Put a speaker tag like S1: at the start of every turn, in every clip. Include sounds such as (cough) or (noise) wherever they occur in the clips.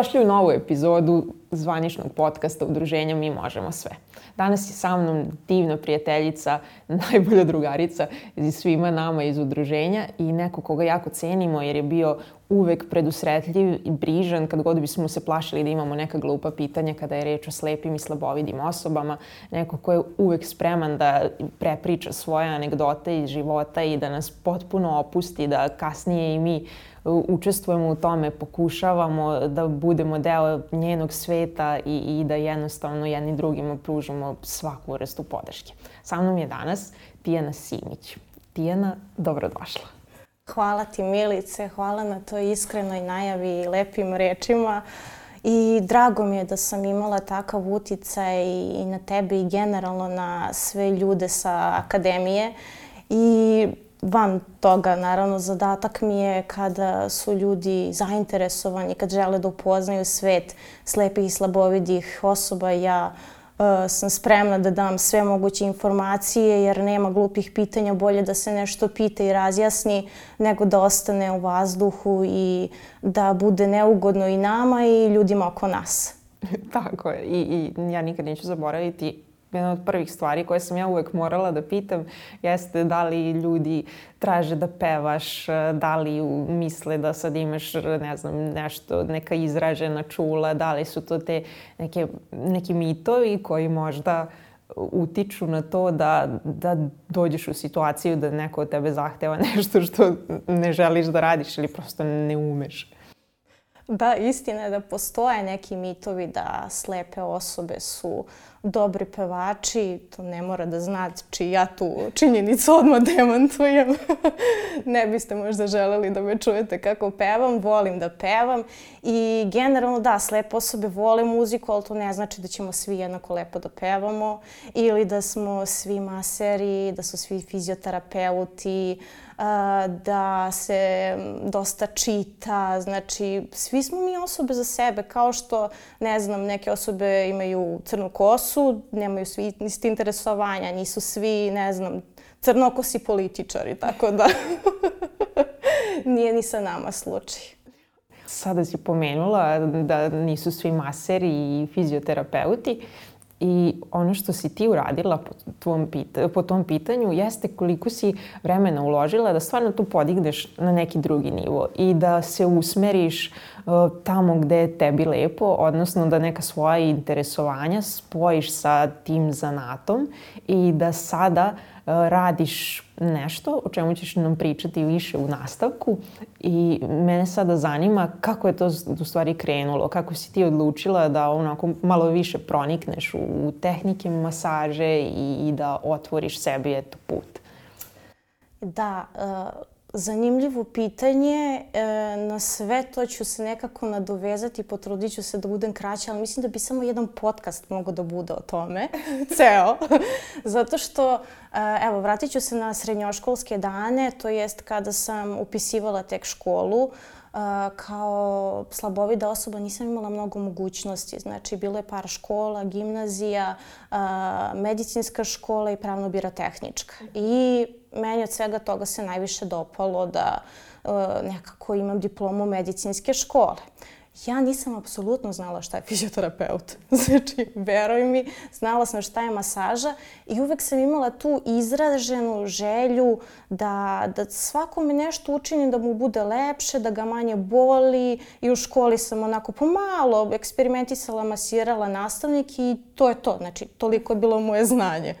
S1: Dobrodošli u novu epizodu zvaničnog podcasta Udruženja Mi možemo sve. Danas je sa mnom divna prijateljica, (laughs) najbolja drugarica i svima nama iz udruženja i neko koga jako cenimo jer je bio uvek predusretljiv i brižan kad god bismo se plašili da imamo neka glupa pitanja kada je reč o slepim i slabovidim osobama. Neko ko je uvek spreman da prepriča svoje anegdote iz života i da nas potpuno opusti, da kasnije i mi učestvujemo u tome, pokušavamo da budemo deo njenog sveta i, i da jednostavno jedni drugima pružimo svaku vrstu podrške. Sa mnom je danas Tijana Simić. Tijana, dobrodošla.
S2: Hvala ti Milice, hvala na toj iskrenoj najavi i lepim rečima. I drago mi je da sam imala takav uticaj i na tebe i generalno na sve ljude sa akademije. I van toga, naravno, zadatak mi je kada su ljudi zainteresovani, kad žele da upoznaju svet slepih i slabovidih osoba, ja uh, sam spremna da dam sve moguće informacije jer nema glupih pitanja, bolje da se nešto pita i razjasni nego da ostane u vazduhu i da bude neugodno i nama i ljudima oko nas. (laughs)
S1: Tako je. I, I ja nikad neću zaboraviti jedna od prvih stvari koje sam ja uvek morala da pitam jeste da li ljudi traže da pevaš, da li misle da sad imaš, ne znam, nešto, neka izražena čula, da li su to te neke, neki mitovi koji možda utiču na to da, da dođeš u situaciju da neko od tebe zahteva (laughs) nešto što ne želiš da radiš ili prosto ne umeš.
S2: Da, istina je da postoje neki mitovi da slepe osobe su dobri pevači, to ne mora da znači ja tu činjenicu odmah demantujem. (laughs) ne biste možda želeli da me čujete kako pevam, volim da pevam i generalno da, slepe osobe vole muziku, ali to ne znači da ćemo svi jednako lepo da pevamo ili da smo svi maseri, da su svi fizioterapeuti, da se dosta čita, znači svi smo mi osobe za sebe, kao što, ne znam, neke osobe imaju crnu kosu, nemaju svi isti interesovanja, nisu svi, ne znam, crnokosi političari, tako da (laughs) nije ni sa nama slučaj.
S1: Sada si pomenula da nisu svi maseri i fizioterapeuti. I ono što si ti uradila po tom, pita, po tom pitanju jeste koliko si vremena uložila da stvarno tu podigneš na neki drugi nivo i da se usmeriš uh, tamo gde je tebi lepo, odnosno da neka svoja interesovanja spojiš sa tim zanatom i da sada uh, radiš nešto o čemu ćeš nam pričati više u nastavku i mene sada zanima kako je to u stvari krenulo, kako si ti odlučila da onako malo više pronikneš u tehnike masaže i, i da otvoriš sebi eto put.
S2: Da, uh zanimljivo pitanje. E, na sve to ću se nekako nadovezati, potrudit ću se da budem kraća, ali mislim da bi samo jedan podcast mogao da bude o tome, (laughs) ceo. (laughs) Zato što, e, evo, vratit ću se na srednjoškolske dane, to jest kada sam upisivala tek školu. Uh, kao slabovida osoba nisam imala mnogo mogućnosti. Znači, bilo je par škola, gimnazija, uh, medicinska škola i pravno-birotehnička. I meni od svega toga se najviše dopalo da uh, nekako imam diplomu medicinske škole. Ja nisam apsolutno znala šta je fizioterapeut. (laughs) Znači, veruj mi, znala sam šta je masaža i uvek sam imala tu izraženu želju da, da svakome nešto učinim da mu bude lepše, da ga manje boli i u školi sam onako pomalo eksperimentisala, masirala nastavnik i to je to. Znači, toliko je bilo moje znanje.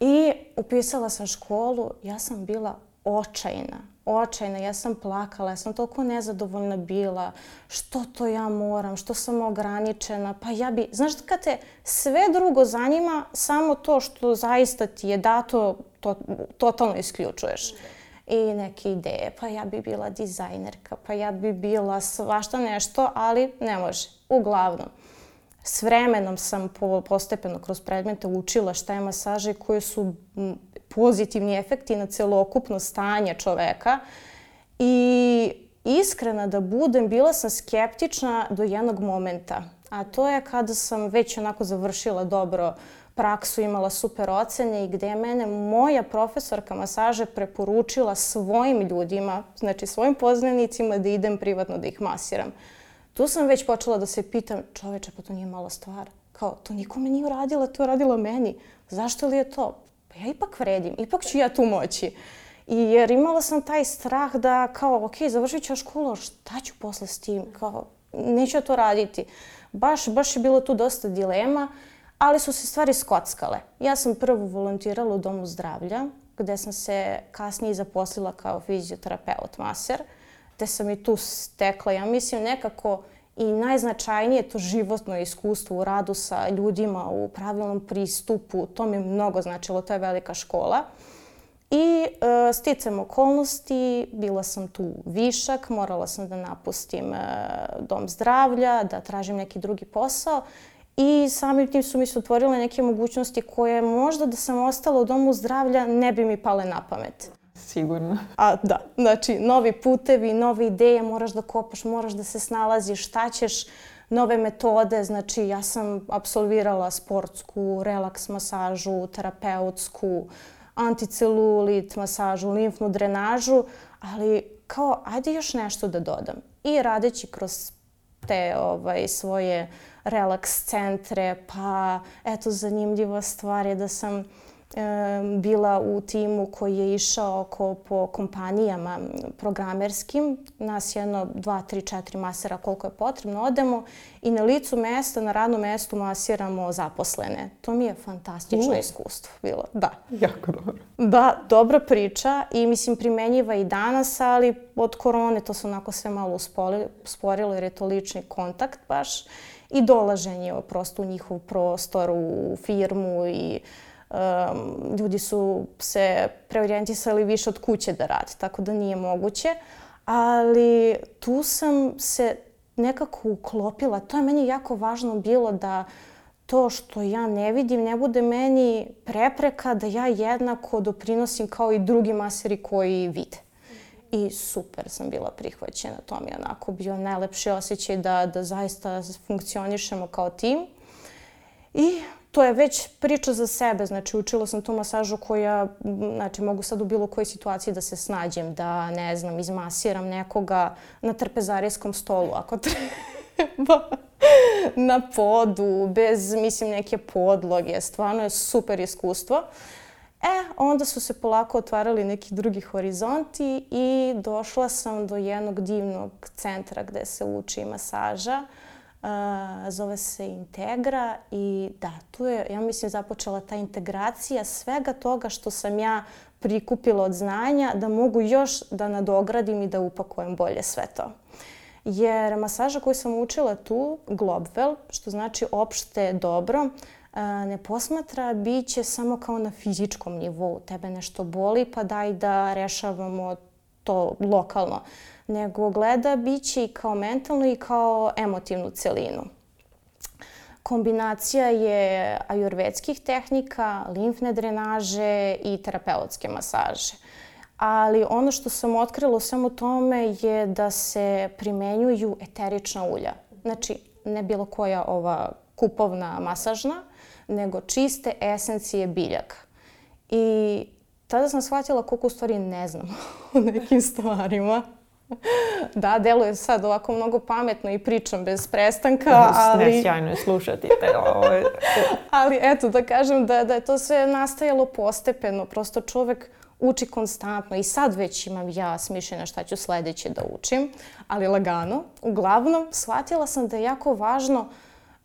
S2: I upisala sam školu, ja sam bila očajna, očajna, ja sam plakala, ja sam toliko nezadovoljna bila, što to ja moram, što sam ograničena, pa ja bi, znaš kad te sve drugo zanima, samo to što zaista ti je dato, to totalno isključuješ. I neke ideje, pa ja bi bila dizajnerka, pa ja bi bila svašta nešto, ali ne može. Uglavnom, s vremenom sam po, postepeno kroz predmete učila šta je masaža i koje su pozitivni efekti na celokupno stanje čoveka. I iskrena da budem, bila sam skeptična do jednog momenta. A to je kada sam već onako završila dobro praksu, imala super ocene i gde je mene moja profesorka masaže preporučila svojim ljudima, znači svojim poznanicima da idem privatno da ih masiram. Tu sam već počela da se pitam, čoveče, pa to nije mala stvar. Kao, to nikome nije uradila, to je uradila meni. Zašto li je to? Pa ja ipak vredim, ipak ću ja tu moći. I jer imala sam taj strah da kao, ok, završit ću školu, šta ću posle s tim? Kao, neću ja to raditi. Baš, baš je bilo tu dosta dilema, ali su se stvari skockale. Ja sam prvo volontirala u Domu zdravlja, gde sam se kasnije zaposlila kao fizioterapeut maser, gde sam i tu stekla, ja mislim, nekako i najznačajnije to životno iskustvo u radu sa ljudima, u pravilnom pristupu, to mi je mnogo značilo, to je velika škola. I e, sticam okolnosti, bila sam tu višak, morala sam da napustim e, dom zdravlja, da tražim neki drugi posao i samim tim su mi se otvorile neke mogućnosti koje možda da sam ostala u domu zdravlja ne bi mi pale na pamet.
S1: Sigurno.
S2: A da, znači novi putevi, nove ideje, moraš da kopaš, moraš da se snalaziš, šta ćeš, nove metode, znači ja sam absolvirala sportsku, relaks masažu, terapeutsku, anticelulit masažu, limfnu drenažu, ali kao ajde još nešto da dodam. I radeći kroz te ovaj, svoje relaks centre, pa eto zanimljiva stvar je da sam bila u timu koji je išao oko po kompanijama programerskim. Nas jedno, dva, tri, četiri masera koliko je potrebno odemo i na licu mesta, na radnom mestu masiramo zaposlene. To mi je fantastično uh. iskustvo bilo. Da.
S1: Jako dobro.
S2: Da, dobra priča i mislim primenjiva i danas, ali od korone to se onako sve malo usporilo jer je to lični kontakt baš i dolaženje prosto u njihov prostor, u firmu i uh, um, ljudi su se preorijentisali više od kuće da rade, tako da nije moguće. Ali tu sam se nekako uklopila. To je meni jako važno bilo da to što ja ne vidim ne bude meni prepreka da ja jednako doprinosim kao i drugi maseri koji vide. I super sam bila prihvaćena. To mi je onako bio najlepši osjećaj da, da zaista funkcionišemo kao tim. I to je već priča za sebe. Znači, učila sam tu masažu koja, znači, mogu sad u bilo kojoj situaciji da se snađem, da, ne znam, izmasiram nekoga na trpezarijskom stolu, ako (laughs) treba. na podu, bez, mislim, neke podloge. Stvarno je super iskustvo. E, onda su se polako otvarali neki drugi horizonti i došla sam do jednog divnog centra gde se uči masaža. Uh, zove se Integra i da, tu je, ja mislim, započela ta integracija svega toga što sam ja prikupila od znanja da mogu još da nadogradim i da upakujem bolje sve to. Jer masaža koju sam učila tu, Globwell, što znači opšte dobro, ne posmatra biće samo kao na fizičkom nivou. Tebe nešto boli pa daj da rešavamo to lokalno nego gleda biće i kao mentalnu i kao emotivnu celinu. Kombinacija je ajurvedskih tehnika, limfne drenaže i terapeutske masaže. Ali ono što sam otkrila u svemu tome je da se primenjuju eterična ulja. Znači, ne bilo koja ova kupovna masažna, nego čiste esencije biljaka. I tada sam shvatila koliko u stvari ne znam (laughs) o nekim stvarima. Da, deluje sad ovako mnogo pametno i pričam bez prestanka, ali...
S1: Ne, sjajno je slušati te ovo. (laughs)
S2: ali eto, da kažem da, da je to sve nastajalo postepeno. Prosto čovek uči konstantno i sad već imam ja smišljena šta ću sledeće da učim, ali lagano. Uglavnom, shvatila sam da je jako važno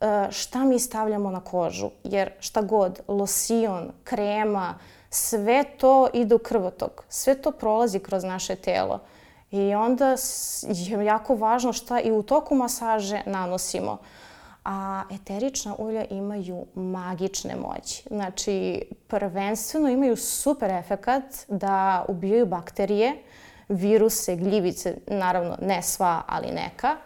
S2: e, šta mi stavljamo na kožu, jer šta god, losion, krema, sve to ide u krvotok, sve to prolazi kroz naše telo. I onda je jako važno šta i u toku masaže nanosimo. A eterična ulja imaju magične moći. Znači, prvenstveno imaju super efekat da ubijaju bakterije, viruse, gljivice, naravno ne sva, ali neka.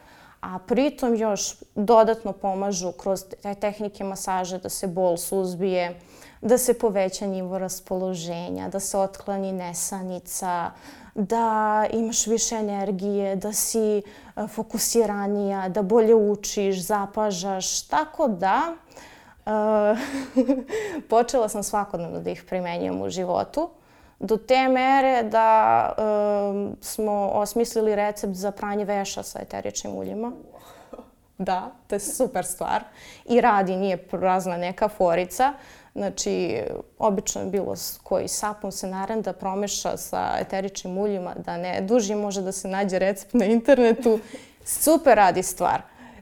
S2: A pritom još dodatno pomažu kroz te tehnike masaže da se bol suzbije, da se poveća nivo raspoloženja, da se otklani nesanica, da imaš više energije, da si e, fokusiranija, da bolje učiš, zapažaš. Tako da, uh, (laughs) počela sam svakodnevno da ih primenjujem u životu. Do te mere da uh, smo osmislili recept za pranje veša sa eteričnim uljima. Da, to je super stvar. I radi, nije prazna neka forica. Znači, obično je bilo koji sapun se narenda promeša sa eteričnim uljima, da ne duži može da se nađe recept na internetu. (laughs) Super radi stvar.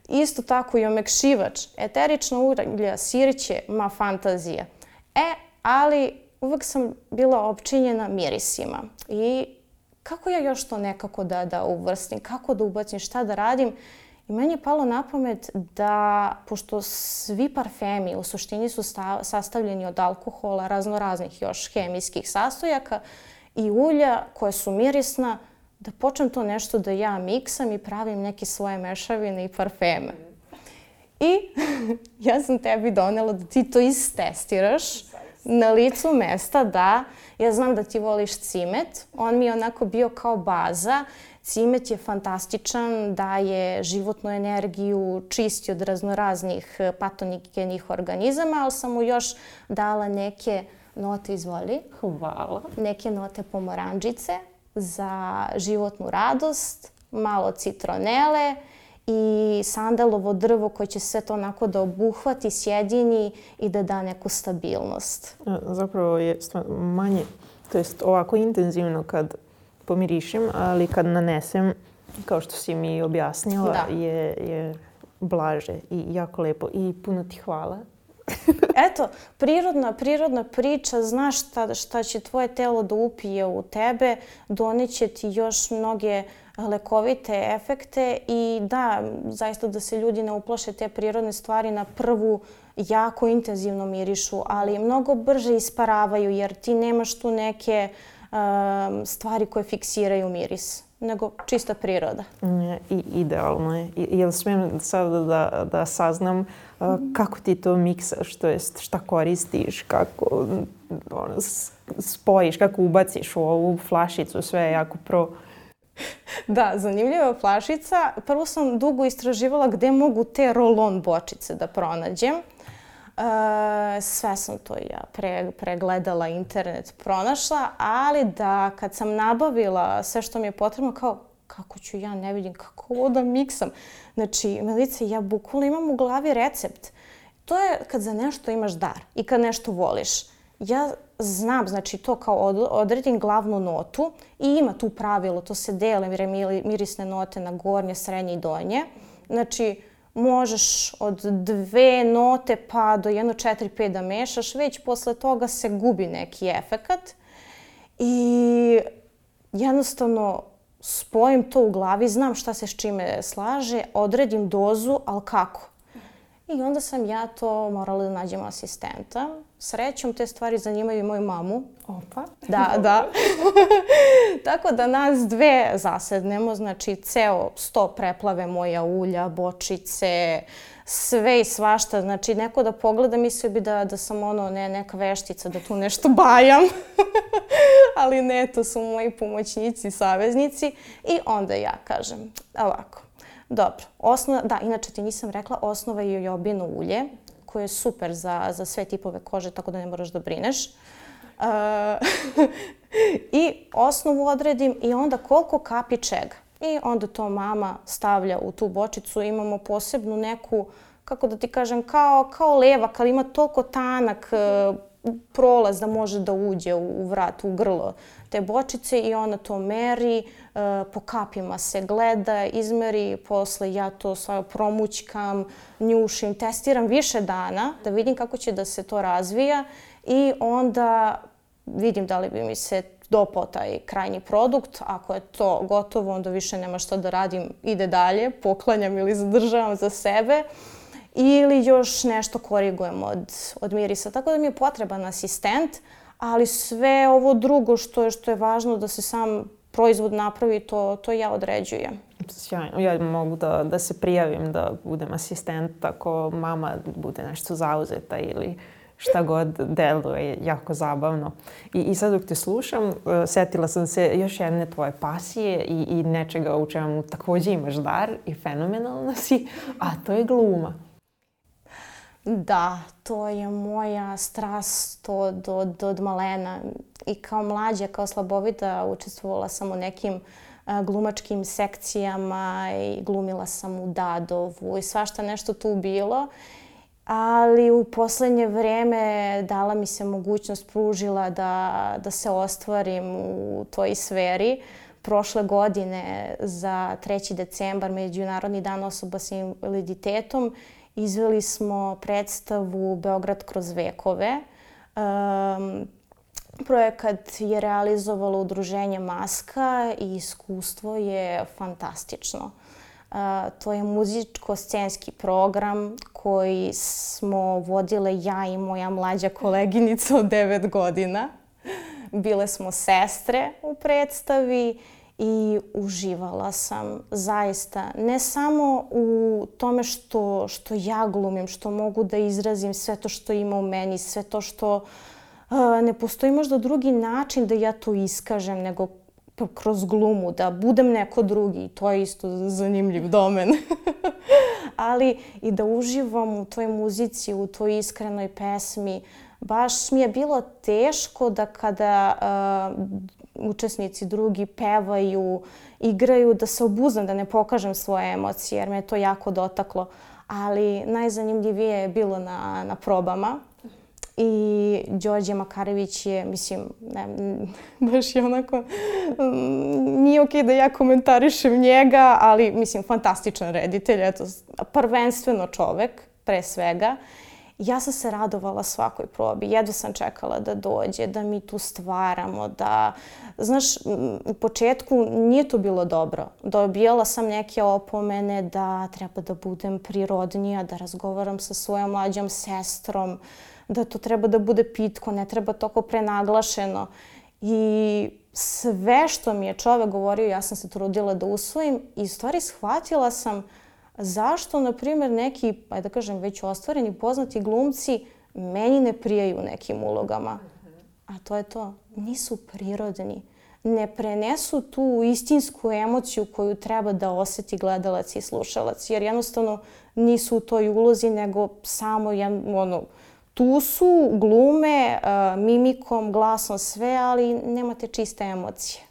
S2: Isto tako i omekšivač. Eterična ulja, sirće, ma fantazija. E, ali uvek sam bila opčinjena mirisima. I kako ja još to nekako da, da uvrstim, kako da ubacim, šta da radim. I meni je palo na pamet da, pošto svi parfemi u suštini su stav, sastavljeni od alkohola, raznoraznih još hemijskih sastojaka i ulja koje su mirisna, da počnem to nešto da ja miksam i pravim neke svoje mešavine i parfeme. I (laughs) ja sam tebi donela da ti to istestiraš na licu mesta, da. Ja znam da ti voliš cimet. On mi je onako bio kao baza. Cimet je fantastičan, daje životnu energiju, čisti od raznoraznih patonigenih organizama, ali sam mu još dala neke note, izvoli.
S1: Hvala.
S2: Neke note pomoranđice za životnu radost, malo citronele i sandalovo drvo koje će sve to onako da obuhvati, sjedini i da da neku stabilnost.
S1: Zapravo je manje, to jest ovako intenzivno kad pomirišem, ali kad nanesem, kao što si mi objasnila, da. je, je blaže i jako lepo. I puno ti hvala (laughs)
S2: Eto, prirodna, prirodna priča, znaš šta, šta će tvoje telo da upije u tebe, doneće ti još mnoge lekovite efekte i da, zaista da se ljudi ne uplaše te prirodne stvari na prvu jako intenzivno mirišu, ali mnogo brže isparavaju jer ti nemaš tu neke um, stvari koje fiksiraju miris nego čista priroda.
S1: I idealno je. Jel smijem sada da, da saznam uh, kako ti to miksaš, to jest šta koristiš, kako ono, spojiš, kako ubaciš u ovu flašicu, sve je jako pro... (laughs)
S2: Da, zanimljiva flašica. Prvo sam dugo istraživala gde mogu te rolon bočice da pronađem. Sve sam to ja pre, pregledala, internet pronašla, ali da kad sam nabavila sve što mi je potrebno, kao kako ću ja, ne vidim kako ovo da miksam. Znači, Melice, ja bukvalno imam u glavi recept. To je kad za nešto imaš dar i kad nešto voliš. Ja znam, znači to kao od, odredim glavnu notu i ima tu pravilo, to se dele mirisne note na gornje, srednje i donje. Znači, možeš od dve note pa do jedno četiri, pet da mešaš, već posle toga se gubi neki efekat. I jednostavno spojim to u glavi, znam šta se s čime slaže, odredim dozu, ali kako? I onda sam ja to morala da nađem asistenta. Srećom te stvari zanimaju i moju mamu.
S1: Opa.
S2: Da, (laughs) da. Tako da nas dve zasednemo, znači ceo sto preplave moja ulja, bočice, sve i svašta. Znači neko da pogleda mislio bi da, da sam ono ne, neka veštica, da tu nešto (laughs) bajam. Ali ne, to su moji pomoćnici, saveznici. I onda ja kažem ovako, Dobro. Osnova, da, inače ti nisam rekla, osnova je jojobino ulje, koje je super za, za sve tipove kože, tako da ne moraš da brineš. I osnovu odredim i onda koliko kapi čega. I onda to mama stavlja u tu bočicu. Imamo posebnu neku, kako da ti kažem, kao, kao levak, ali ima toliko tanak uh, prolaz da može da uđe u, vrat, u grlo te bočice i ona to meri, e, po kapima se gleda, izmeri, posle ja to sve promućkam, njušim, testiram više dana da vidim kako će da se to razvija i onda vidim da li bi mi se dopao taj krajnji produkt. Ako je to gotovo, onda više nema šta da radim, ide dalje, poklanjam ili zadržavam za sebe ili još nešto korigujem od, od mirisa. Tako da mi je potreban asistent, ali sve ovo drugo što je, što je važno da se sam proizvod napravi, to, to ja određujem.
S1: Sjajno. Ja mogu da, da se prijavim da budem asistent ako mama bude nešto zauzeta ili šta god deluje, jako zabavno. I, I sad dok te slušam, uh, setila sam se još jedne tvoje pasije i, i nečega u čemu takođe imaš dar i fenomenalna si, a to je gluma.
S2: Da, to je moja strast od, od, od malena. I kao mlađa, kao slabovita, učestvovala sam u nekim glumačkim sekcijama i glumila sam u Dadovu i svašta nešto tu bilo. Ali u poslednje vreme dala mi se mogućnost, pružila da, da se ostvarim u toj sferi. Prošle godine za 3. decembar, Međunarodni dan osoba sa invaliditetom, izveli smo predstavu Beograd kroz vekove. Um, Projekat je realizovalo udruženje Maska i iskustvo je fantastično. To je muzičko-scenski program koji smo vodile ja i moja mlađa koleginica od 9 godina. Bile smo sestre u predstavi i uživala sam zaista ne samo u tome što, što ja glumim, što mogu da izrazim sve to što ima u meni, sve to što uh, ne postoji možda drugi način da ja to iskažem nego kroz glumu, da budem neko drugi. To je isto zanimljiv domen. (laughs) Ali i da uživam u toj muzici, u toj iskrenoj pesmi. Baš mi je bilo teško da kada uh, učesnici drugi pevaju, igraju, da se obuzdam, da ne pokažem svoje emocije, jer me to jako dotaklo. Ali najzanimljivije je bilo na, na probama I Đorđe Makarević je, mislim, ne, (laughs) baš je onako, mm, nije okej okay da ja komentarišem njega, ali mislim, fantastičan reditelj, eto, prvenstveno čovek, pre svega. Ja sam se radovala svakoj probi, jedva sam čekala da dođe, da mi tu stvaramo, da... Znaš, u početku nije to bilo dobro. Dobijala sam neke opomene da treba da budem prirodnija, da razgovaram sa svojom mlađom sestrom, da to treba da bude pitko, ne treba toko prenaglašeno. I sve što mi je čovek govorio, ja sam se trudila da usvojim i stvari shvatila sam zašto, na primjer, neki, pa da kažem, već ostvareni poznati glumci meni ne prijaju nekim ulogama. A to je to. Nisu prirodni. Ne prenesu tu istinsku emociju koju treba da oseti gledalac i slušalac. Jer jednostavno nisu u toj ulozi, nego samo jedan, ono, tu su, glume, mimikom, glasom, sve, ali nemate čiste emocije.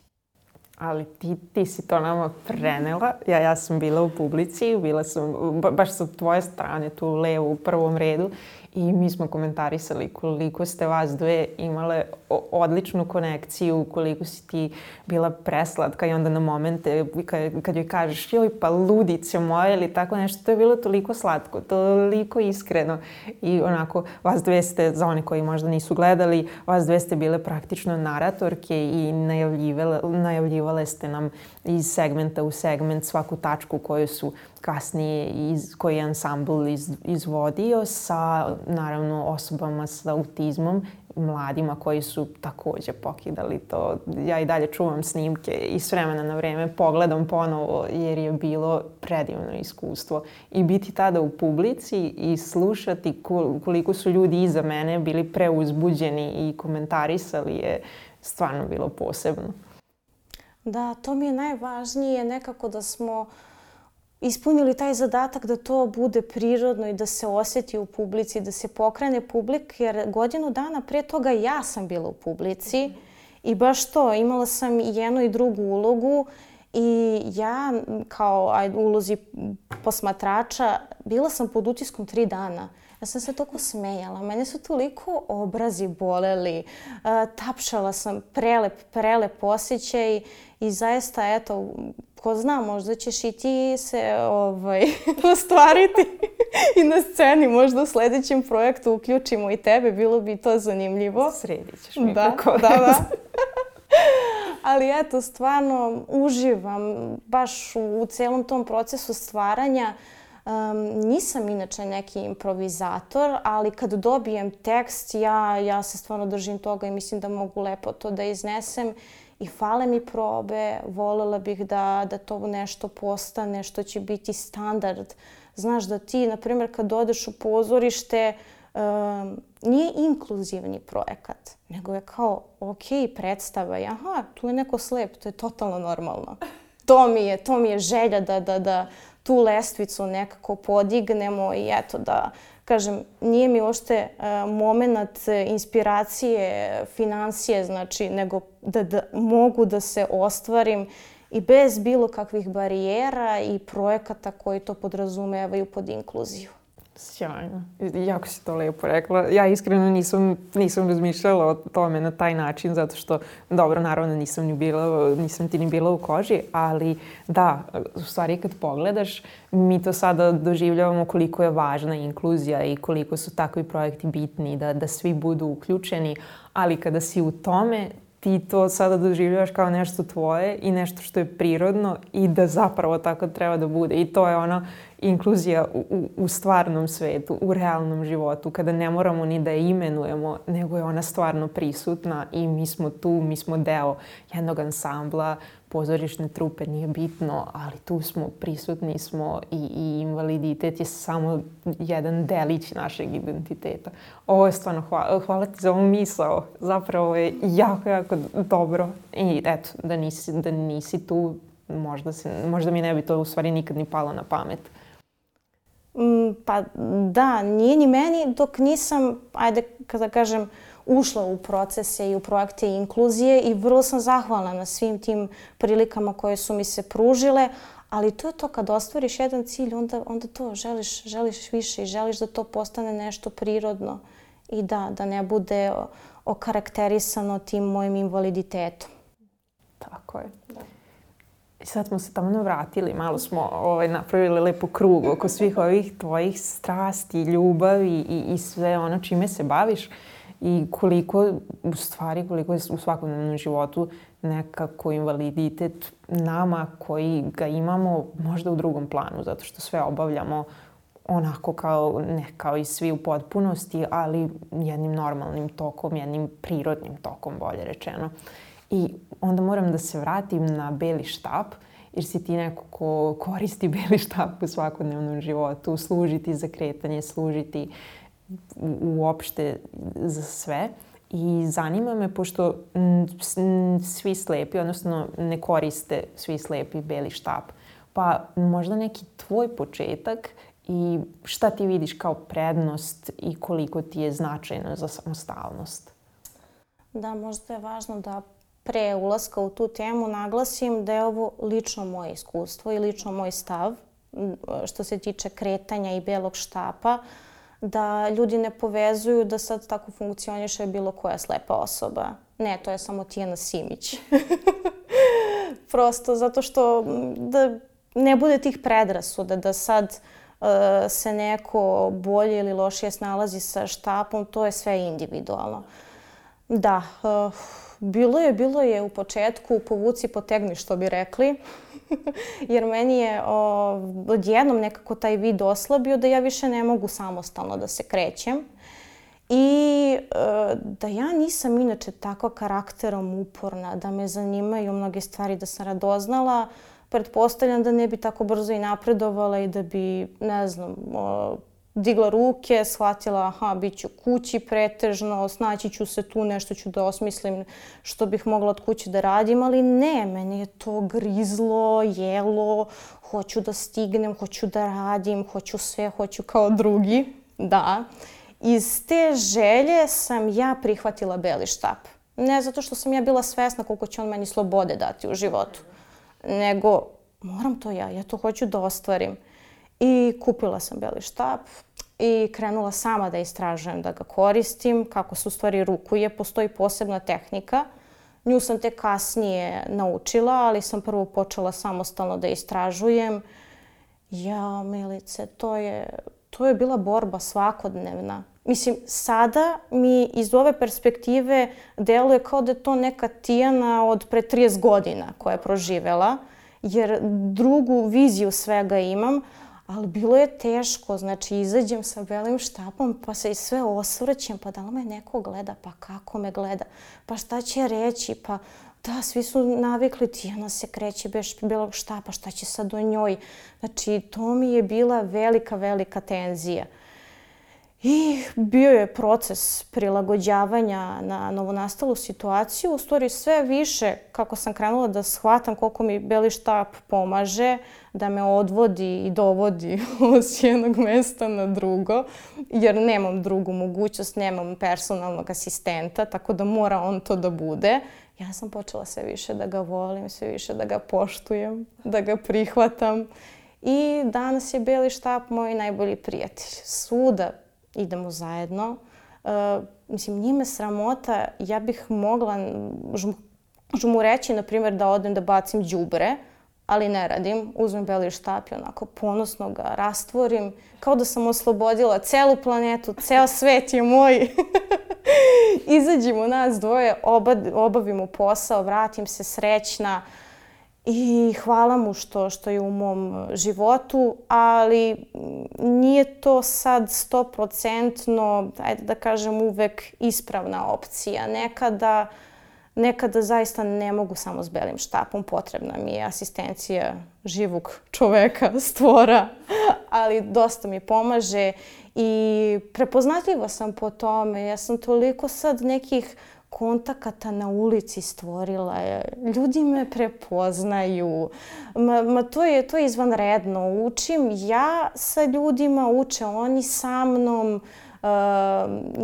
S1: Ali ti, ti si to nama prenela. Ja, ja sam bila u publici, bila sam baš sa tvoje strane, tu levo u prvom redu i mi smo komentarisali koliko ste vas dve imale odličnu konekciju, koliko si ti bila preslatka i onda na momente kad, kad joj kažeš joj pa ludice moje ili tako nešto, to je bilo toliko slatko, toliko iskreno i onako vas dve ste, za one koji možda nisu gledali, vas dve ste bile praktično naratorke i najavljivale, najavljivale ste nam iz segmenta u segment svaku tačku koju su kasnije iz, koji je ansambl iz, izvodio sa naravno osobama sa autizmom, mladima koji su takođe pokidali to. Ja i dalje čuvam snimke i s vremena na vreme pogledam ponovo jer je bilo predivno iskustvo. I biti tada u publici i slušati koliko su ljudi iza mene bili preuzbuđeni i komentarisali je stvarno bilo posebno.
S2: Da, to mi je najvažnije nekako da smo uh, ispunili taj zadatak da to bude prirodno i da se osjeti u publici, da se pokrene publik, jer godinu dana pre toga ja sam bila u publici mm -hmm. i baš to, imala sam i jednu i drugu ulogu i ja kao aj, ulozi posmatrača bila sam pod utiskom tri dana. Ja sam se toliko smejala. Mene su toliko obrazi boleli. Uh, tapšala sam prelep, prelep osjećaj i zaista, eto, ko zna, možda ćeš i ti se ovaj, (laughs) ostvariti i na sceni. Možda u sledećem projektu uključimo i tebe, bilo bi to zanimljivo.
S1: Sredit ćeš mi
S2: da,
S1: kako.
S2: Da, da. (laughs) Ali eto, stvarno uživam baš u, u celom tom procesu stvaranja. Um, nisam inače neki improvizator, ali kad dobijem tekst, ja, ja se stvarno držim toga i mislim da mogu lepo to da iznesem i fale mi probe, volela bih da, da to nešto postane što će biti standard. Znaš da ti, na primjer, kad odeš u pozorište, um, nije inkluzivni projekat, nego je kao, ok, predstava je, aha, tu je neko slep, to je totalno normalno. To mi je, to mi je želja da, da, da tu lestvicu nekako podignemo i eto da, kažem, nije mi ošte uh, moment e, inspiracije, financije, znači, nego da, da mogu da se ostvarim i bez bilo kakvih barijera i projekata koji to podrazumevaju pod inkluziju.
S1: Sjajno. Jako si to lepo rekla. Ja iskreno nisam, nisam razmišljala o tome na taj način, zato što, dobro, naravno nisam, ni bila, nisam ti ni bila u koži, ali da, u stvari kad pogledaš, mi to sada doživljavamo koliko je važna inkluzija i koliko su takvi projekti bitni, da, da svi budu uključeni, ali kada si u tome, ti to sada doživljavaš kao nešto tvoje i nešto što je prirodno i da zapravo tako treba da bude. I to je ono inkluzija u, u, u stvarnom svetu, u realnom životu, kada ne moramo ni da je imenujemo, nego je ona stvarno prisutna i mi smo tu, mi smo deo jednog ansambla, pozorišne trupe, nije bitno, ali tu smo, prisutni smo i, i invaliditet je samo jedan delić našeg identiteta. Ovo je stvarno, hvala, hvala ti za ovu misao, zapravo je jako, jako dobro i eto, da nisi, da nisi tu, možda, se, možda mi ne bi to u stvari nikad ni palo na pamet.
S2: Mm, pa da, nije ni meni dok nisam, ajde kada kažem, ušla u procese i u projekte inkluzije i vrlo sam zahvalna na svim tim prilikama koje su mi se pružile, ali to je to kad ostvariš jedan cilj, onda, onda to želiš, želiš više i želiš da to postane nešto prirodno i da, da ne bude okarakterisano tim mojim invaliditetom.
S1: Tako je. Da. I sad smo se tamo vratili, malo smo ovaj, napravili lepo krug oko svih ovih tvojih strasti, ljubavi i, i sve ono čime se baviš i koliko, u stvari, koliko je u svakodnevnom životu nekako invaliditet nama koji ga imamo možda u drugom planu, zato što sve obavljamo onako kao, ne kao i svi u potpunosti, ali jednim normalnim tokom, jednim prirodnim tokom, bolje rečeno. I onda moram da se vratim na beli štap, jer si ti neko ko koristi (laughs) beli štap u svakodnevnom životu, služiti za kretanje, služiti uopšte za sve. I zanima me, pošto svi slepi, odnosno ne koriste svi slepi beli štap, pa možda neki tvoj početak i šta ti vidiš kao prednost i koliko ti je značajno za samostalnost?
S2: Da, možda je važno da pre ulaska u tu temu naglasim da je ovo lično moje iskustvo i lično moj stav što se tiče kretanja i belog štapa, da ljudi ne povezuju da sad tako funkcioniše bilo koja slepa osoba. Ne, to je samo Tijana Simić. (laughs) Prosto zato što da ne bude tih predrasuda da sad uh, se neko bolje ili lošije snalazi sa štapom, to je sve individualno. Da, uh, Bilo je, bilo je u početku povuci potegni što bi rekli. (laughs) Jer meni je o, odjednom nekako taj vid oslabio da ja više ne mogu samostalno da se krećem. I e, da ja nisam inače tako karakterom uporna, da me zanimaju mnoge stvari, da sam radoznala, pretpostavljam da ne bi tako brzo i napredovala i da bi, ne znam, digla ruke, shvatila aha, bit ću kući pretežno, snaći ću se tu, nešto ću da osmislim što bih mogla od kuće da radim, ali ne, meni je to grizlo, jelo, hoću da stignem, hoću da radim, hoću sve, hoću kao drugi. Da. Iz te želje sam ja prihvatila beli štap. Ne zato što sam ja bila svesna koliko će on meni slobode dati u životu, nego moram to ja, ja to hoću da ostvarim. I kupila sam beli štap i krenula sama da istražujem, da ga koristim, kako se u stvari rukuje. Postoji posebna tehnika. Nju sam te kasnije naučila, ali sam prvo počela samostalno da istražujem. Ja, Milice, to je, to je bila borba svakodnevna. Mislim, sada mi iz ove perspektive deluje kao da je to neka Tijana od pre 30 godina koja je proživela, jer drugu viziju svega imam, ali bilo je teško, znači izađem sa belim štapom pa se i sve osvrćem, pa da li me neko gleda, pa kako me gleda, pa šta će reći, pa da, svi su navikli, Tijana se kreće bez belog štapa, šta će sad o njoj. Znači, to mi je bila velika, velika tenzija. I bio je proces prilagođavanja na novonastalu situaciju. U stvari sve više, kako sam krenula da shvatam koliko mi beli štap pomaže, da me odvodi i dovodi (laughs) s jednog mesta na drugo, jer nemam drugu mogućnost, nemam personalnog asistenta, tako da mora on to da bude. Ja sam počela sve više da ga volim, sve više da ga poštujem, da ga prihvatam. I danas je Beli štap moj najbolji prijatelj. Svuda idemo zajedno. Uh, mislim, njime sramota, ja bih mogla mu reći, na primjer, da odem da bacim đubre, ali ne radim. Uzmem beli štap i onako ponosno ga rastvorim, kao da sam oslobodila celu planetu, ceo svet je moj. (laughs) Izađemo nas dvoje, oba, obavimo posao, vratim se srećna, i hvala mu što, što je u mom životu, ali nije to sad stoprocentno, ajde da kažem, uvek ispravna opcija. Nekada, nekada zaista ne mogu samo s belim štapom, potrebna mi je asistencija živog čoveka, (laughs) stvora, ali dosta mi pomaže i prepoznatljiva sam po tome. Ja sam toliko sad nekih kontakata na ulici stvorila. Ljudi me prepoznaju. Ma, ma to, je, to je izvanredno. Učim ja sa ljudima, uče oni sa mnom. Uh,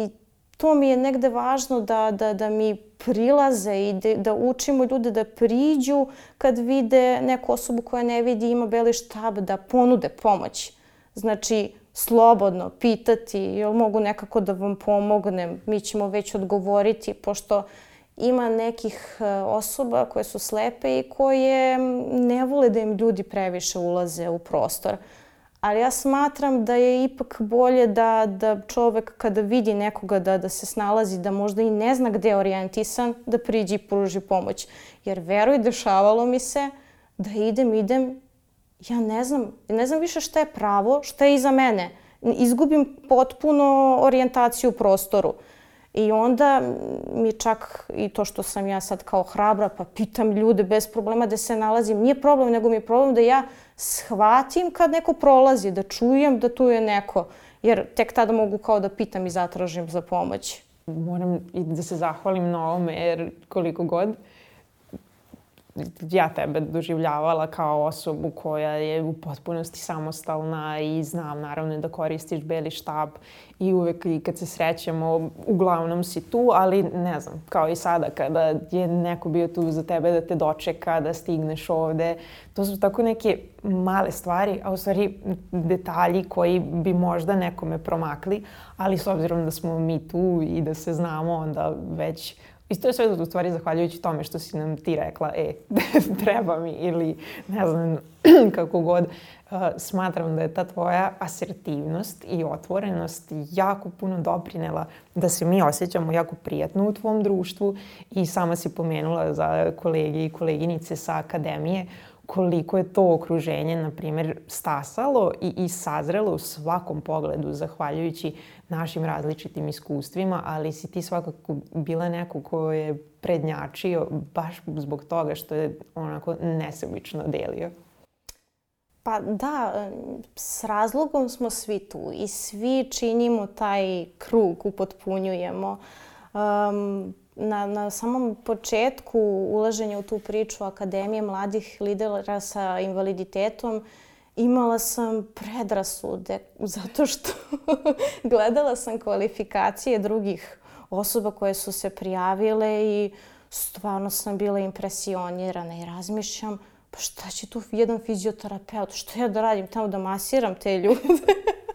S2: I to mi je negde važno da, da, da mi prilaze i de, da učimo ljude da priđu kad vide neku osobu koja ne vidi ima beli štab da ponude pomoć. Znači, slobodno pitati jel mogu nekako da vam pomognem, mi ćemo već odgovoriti, pošto ima nekih e, osoba koje su slepe i koje ne vole da im ljudi previše ulaze u prostor. Ali ja smatram da je ipak bolje da, da čovek kada vidi nekoga da, da se snalazi, da možda i ne zna gde je orijentisan, da priđi i pruži pomoć. Jer veruj, dešavalo mi se da idem, idem ja ne znam, ne znam više šta je pravo, šta je iza mene. Izgubim potpuno orijentaciju u prostoru. I onda mi čak i to što sam ja sad kao hrabra, pa pitam ljude bez problema da se nalazim. Nije problem, nego mi je problem da ja shvatim kad neko prolazi, da čujem da tu je neko. Jer tek tada mogu kao da pitam i zatražim za pomoć.
S1: Moram i da se zahvalim na ovome, jer koliko god ja tebe doživljavala kao osobu koja je u potpunosti samostalna i znam naravno da koristiš beli štab i uvek i kad se srećemo uglavnom si tu, ali ne znam, kao i sada kada je neko bio tu za tebe da te dočeka, da stigneš ovde, to su tako neke male stvari, a u stvari detalji koji bi možda nekome promakli, ali s obzirom da smo mi tu i da se znamo, onda već I to je sve u stvari zahvaljujući tome što si nam ti rekla, e, (laughs) treba mi ili ne znam (clears throat) kako god. Uh, smatram da je ta tvoja asertivnost i otvorenost jako puno doprinela da se mi osjećamo jako prijatno u tvom društvu i sama si pomenula za kolege i koleginice sa akademije koliko je to okruženje, na primjer, stasalo i, i sazrelo u svakom pogledu, zahvaljujući našim različitim iskustvima, ali si ti svakako bila neko ko je prednjačio baš zbog toga što je onako nesebično delio.
S2: Pa da, s razlogom smo svi tu i svi činimo taj krug, upotpunjujemo. Um, na, na samom početku ulaženja u tu priču Akademije mladih lidera sa invaliditetom imala sam predrasude (laughs) zato što (laughs) gledala sam kvalifikacije drugih osoba koje su se prijavile i stvarno sam bila impresionirana i razmišljam pa šta će tu jedan fizioterapeut, što ja da radim tamo da masiram te ljude? (laughs)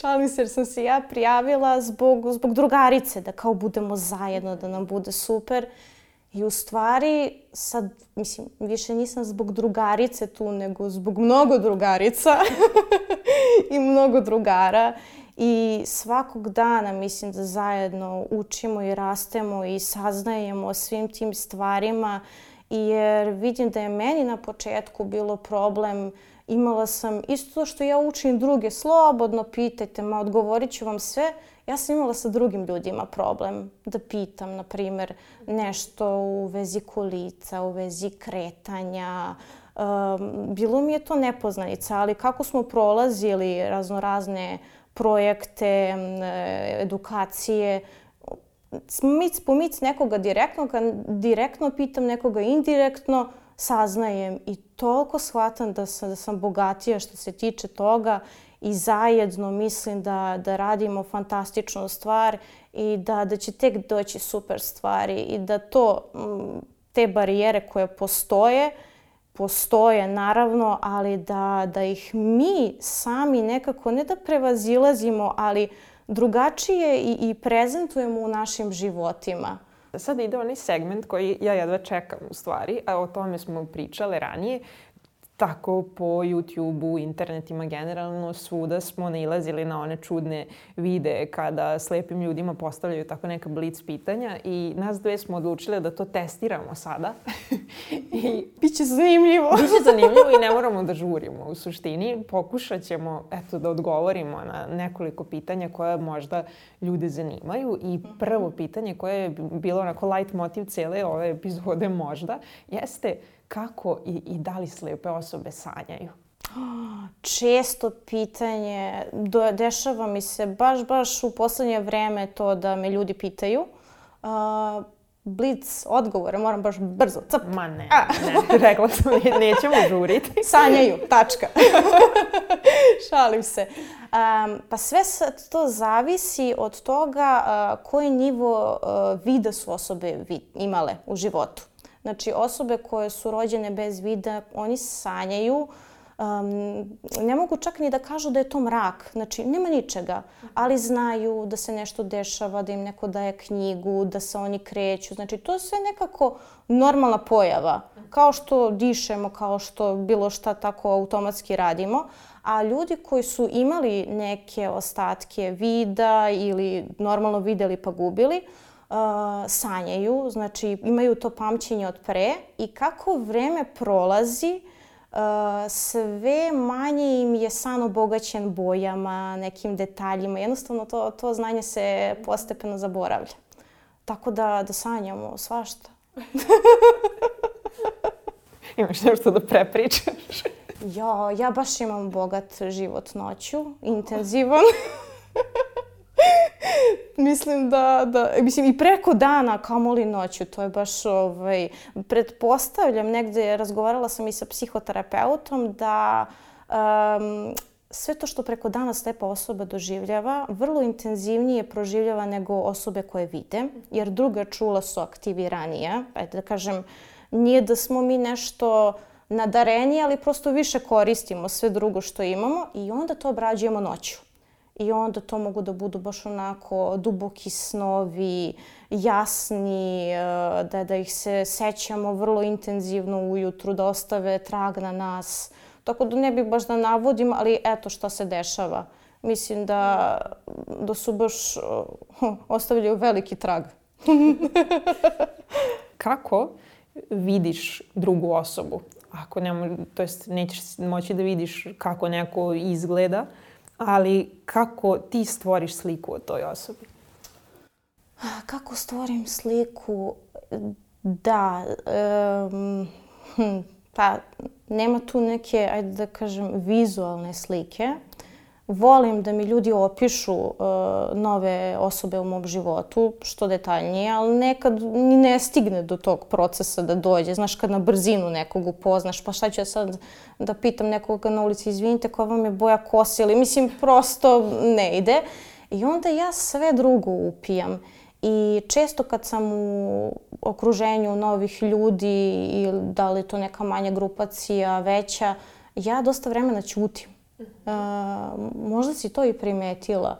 S2: Šalim se jer sam se ja prijavila zbog, zbog drugarice, da kao budemo zajedno, da nam bude super. I u stvari, sad, mislim, više nisam zbog drugarice tu, nego zbog mnogo drugarica (laughs) i mnogo drugara. I svakog dana mislim da zajedno učimo i rastemo i saznajemo o svim tim stvarima. Jer vidim da je meni na početku bilo problem imala sam isto što ja učim druge, slobodno pitajte me, odgovorit ću vam sve. Ja sam imala sa drugim ljudima problem da pitam, na primer, nešto u vezi kolica, u vezi kretanja. Um, bilo mi je to nepoznanica, ali kako smo prolazili raznorazne projekte, e, edukacije. Mic po mic nekoga direktno, direktno pitam nekoga indirektno, saznajem i toliko shvatam da sam, da sam bogatija što se tiče toga i zajedno mislim da, da radimo fantastičnu stvar i da, da će tek doći super stvari i da to, te barijere koje postoje, postoje naravno, ali da, da ih mi sami nekako ne da prevazilazimo, ali drugačije i, i prezentujemo u našim životima.
S1: Sada ide onaj segment koji ja jedva čekam u stvari, a o tome smo pričale ranije, tako po YouTube-u, internetima generalno, svuda smo nailazili na one čudne videe kada slepim ljudima postavljaju tako neka blic pitanja i nas dve smo odlučile da to testiramo sada. (laughs)
S2: I Biće zanimljivo. (laughs)
S1: Biće zanimljivo i ne moramo da žurimo. U suštini pokušat ćemo eto, da odgovorimo na nekoliko pitanja koje možda ljude zanimaju i prvo pitanje koje je bilo onako light motiv cele ove epizode možda jeste kako i, i da li slepe osobe sanjaju? (gasps)
S2: Često pitanje, do, dešava mi se baš, baš u poslednje vreme to da me ljudi pitaju. Uh, blic odgovore, moram baš brzo, cap.
S1: Ma ne, A. ne, rekla sam, ne, nećemo žuriti. (laughs)
S2: Sanjaju, tačka. (laughs) Šalim se. Um, pa sve to zavisi od toga uh, koji nivo uh, vida su osobe vid, imale u životu. Znači, osobe koje su rođene bez vida, oni sanjaju, um, ne mogu čak ni da kažu da je to mrak. Znači, nema ničega, ali znaju da se nešto dešava, da im neko daje knjigu, da se oni kreću. Znači, to je sve nekako normalna pojava. Kao što dišemo, kao što bilo šta tako automatski radimo. A ljudi koji su imali neke ostatke vida ili normalno videli pa gubili, uh, sanjaju, znači imaju to pamćenje od pre i kako vreme prolazi, uh, sve manje im je san obogaćen bojama, nekim detaljima. Jednostavno to, to znanje se postepeno zaboravlja. Tako da, da sanjamo svašta. (laughs)
S1: Imaš nešto da prepričaš?
S2: ja, ja baš imam bogat život noću, intenzivan. (laughs) mislim da, da, mislim i preko dana, kamoli noću, to je baš, ovaj, pretpostavljam, negde razgovarala sam i sa psihoterapeutom da um, sve to što preko dana slepa osoba doživljava, vrlo intenzivnije proživljava nego osobe koje vide, jer druga čula su aktiviranija. Ajde da kažem, nije da smo mi nešto nadareni, ali prosto više koristimo sve drugo što imamo i onda to obrađujemo noću. I onda to mogu da budu baš onako duboki snovi, jasni, e, da, da ih se sećamo vrlo intenzivno ujutru, da ostave trag na nas. Tako da ne bih baš da navodim, ali eto šta se dešava. Mislim da, da su baš uh, (laughs) ostavljaju veliki trag. (laughs)
S1: Kako vidiš drugu osobu? Ako ne, to jest nećeš moći da vidiš kako neko izgleda, ali kako ti stvoriš sliku o toj osobi?
S2: Kako stvorim sliku? Da, um, pa nema tu neke, ajde da kažem, vizualne slike. Volim da mi ljudi opišu uh, nove osobe u mom životu, što detaljnije, ali nekad ni ne stigne do tog procesa da dođe. Znaš, kad na brzinu nekog upoznaš, pa šta ću ja sad da pitam nekoga na ulici, izvinite, koja vam je boja kose ili, mislim, prosto ne ide. I onda ja sve drugo upijam. I često kad sam u okruženju novih ljudi ili da li to neka manja grupacija, veća, ja dosta vremena ćutim možda si to i primetila.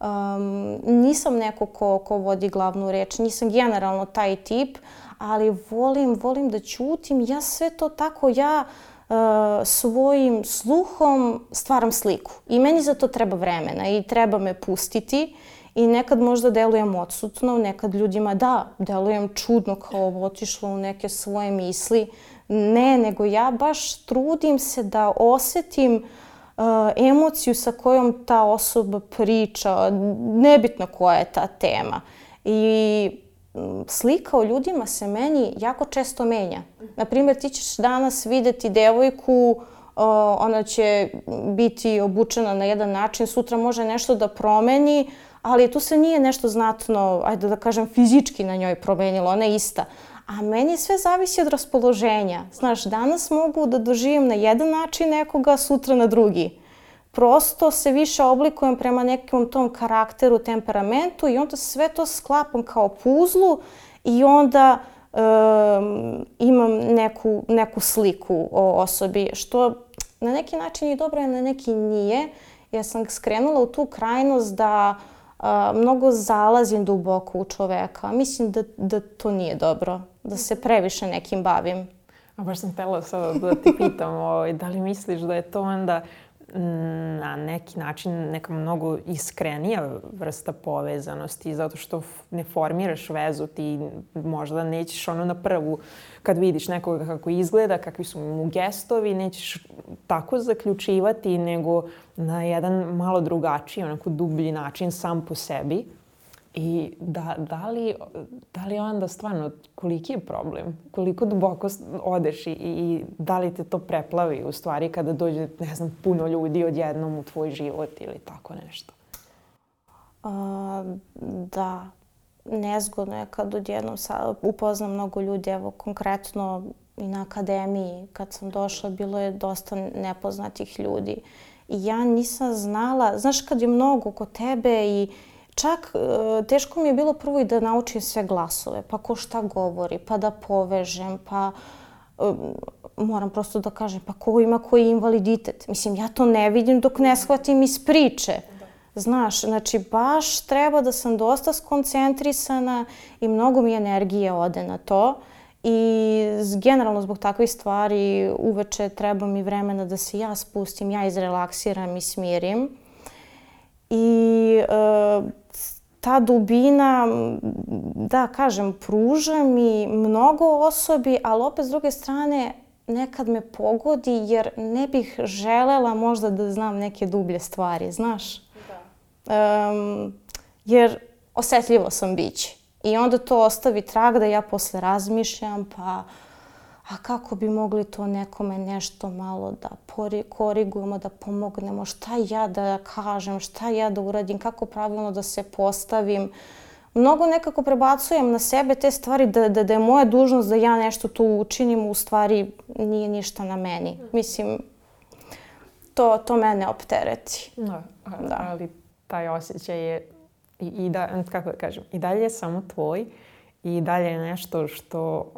S2: Um, nisam neko ko, ko vodi glavnu reč, nisam generalno taj tip, ali volim, volim da ćutim. Ja sve to tako, ja uh, svojim sluhom stvaram sliku. I meni za to treba vremena i treba me pustiti. I nekad možda delujem odsutno, nekad ljudima da, delujem čudno kao otišla u neke svoje misli. Ne, nego ja baš trudim se da osetim uh, emociju sa kojom ta osoba priča, nebitno koja je ta tema. I slika o ljudima se meni jako često menja. Naprimjer, ti ćeš danas videti devojku ona će biti obučena na jedan način, sutra može nešto da promeni, ali tu se nije nešto znatno, ajde da kažem, fizički na njoj promenilo, ona je ista. A meni sve zavisi od raspoloženja. Znaš, danas mogu da doživim na jedan način nekoga, sutra na drugi. Prosto se više oblikujem prema nekom tom karakteru, temperamentu i onda sve to sklapam kao puzlu i onda um, imam neku, neku sliku o osobi, što na neki način je dobro, a na neki nije. Ja sam skrenula u tu krajnost da a, mnogo zalazim duboko u čoveka. Mislim da, da to nije dobro, da se previše nekim bavim.
S1: A baš sam htela sada da ti pitam, (laughs) ovaj, da li misliš da je to onda na neki način neka mnogo iskrenija vrsta povezanosti zato što ne formiraš vezu ti možda nećeš ono na prvu kad vidiš nekoga kako izgleda kakvi su mu gestovi nećeš tako zaključivati nego na jedan malo drugačiji onako dublji način sam po sebi I da, da, li, da li onda stvarno, koliki je problem? Koliko duboko odeš i, i da li te to preplavi u stvari kada dođe, ne znam, puno ljudi odjednom u tvoj život ili tako nešto?
S2: A, da, nezgodno je kad odjednom sa, upoznam mnogo ljudi, evo konkretno i na akademiji kad sam došla bilo je dosta nepoznatih ljudi. I ja nisam znala, znaš kad je mnogo oko tebe i Čak e, teško mi je bilo prvo i da naučim sve glasove, pa ko šta govori, pa da povežem, pa e, moram prosto da kažem, pa ko ima koji invaliditet. Mislim, ja to ne vidim dok ne shvatim iz priče. Znaš, znači baš treba da sam dosta skoncentrisana i mnogo mi energije ode na to. I generalno zbog takvih stvari uveče treba mi vremena da se ja spustim, ja izrelaksiram i smirim. I e, ta dubina, da kažem, pruža mi mnogo osobi, ali opet s druge strane nekad me pogodi jer ne bih želela možda da znam neke dublje stvari, znaš? Da. Um, jer osetljivo sam biće. I onda to ostavi trag da ja posle razmišljam, pa a kako bi mogli to nekome nešto malo da korigujemo, da pomognemo, šta ja da kažem, šta ja da uradim, kako pravilno da se postavim. Mnogo nekako prebacujem na sebe te stvari da, da, da je moja dužnost da ja nešto tu učinim, u stvari nije ništa na meni. Mislim, to, to mene optereti.
S1: Da, da. ali taj osjećaj je i, i da, kako da kažem, i dalje je samo tvoj i dalje je nešto što,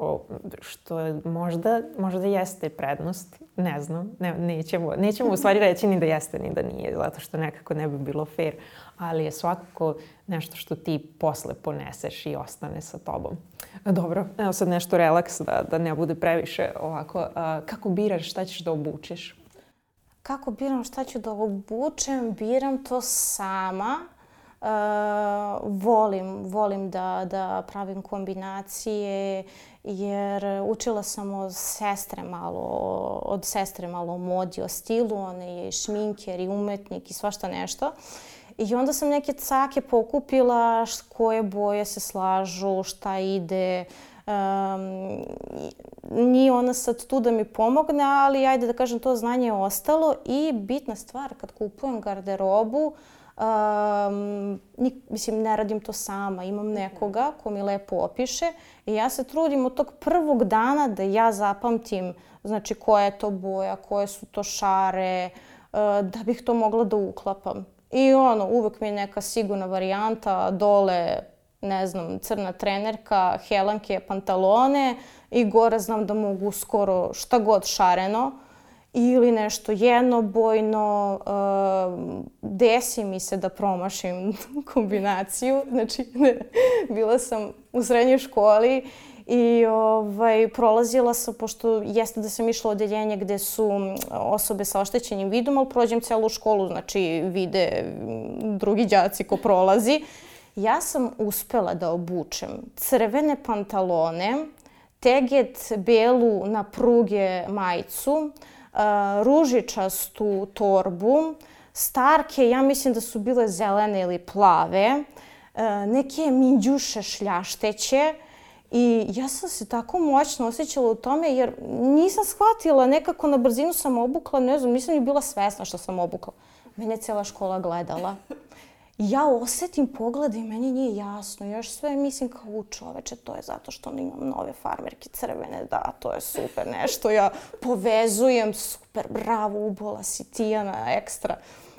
S1: što možda, možda jeste prednost, ne znam, ne, nećemo, nećemo u stvari (laughs) reći ni da jeste ni da nije, zato što nekako ne bi bilo fair, ali je svakako nešto što ti posle poneseš i ostane sa tobom. Dobro, evo sad nešto relaks da, da ne bude previše ovako. A, kako biraš šta ćeš da obučeš?
S2: Kako biram šta ću da obučem? Biram to sama Uh, volim, volim da, da pravim kombinacije jer učila sam od sestre malo, od sestre malo o modi, o stilu, ona je šminker i umetnik i svašta nešto. I onda sam neke cake pokupila koje boje se slažu, šta ide. Um, nije ona sad tu da mi pomogne, ali ajde da kažem to znanje je ostalo i bitna stvar kad kupujem garderobu, uh, Um, nik, mislim, ne radim to sama, imam nekoga ko mi lepo opiše i ja se trudim od tog prvog dana da ja zapamtim znači koja je to boja, koje su to šare, uh, da bih to mogla da uklapam. I ono, uvek mi je neka sigurna varijanta, dole, ne znam, crna trenerka, helanke, pantalone i gore znam da mogu skoro šta god šareno ili nešto jednobojno, uh, desi mi se da promašim (laughs) kombinaciju. Znači, bila sam u srednjoj školi i ovaj, prolazila sam, pošto jeste da sam išla u odeljenje gde su osobe sa oštećenim vidom, ali prođem celu školu, znači vide drugi đaci ko prolazi. Ja sam uspela da obučem crvene pantalone, teget belu na pruge majicu, ružičastu torbu, starke, ja mislim da su bile zelene ili plave, neke minđuše šljašteće I ja sam se tako moćno osjećala u tome jer nisam shvatila, nekako na brzinu sam obukla, ne znam, nisam ni bila svesna što sam obukla. Mene je cela škola gledala. Ja osetim pogled i meni nije jasno. Još sve mislim kao u čoveče, to je zato što imam nove farmerke crvene, da, to je super nešto. Ja povezujem, super, bravo, ubola si Tijana, ekstra.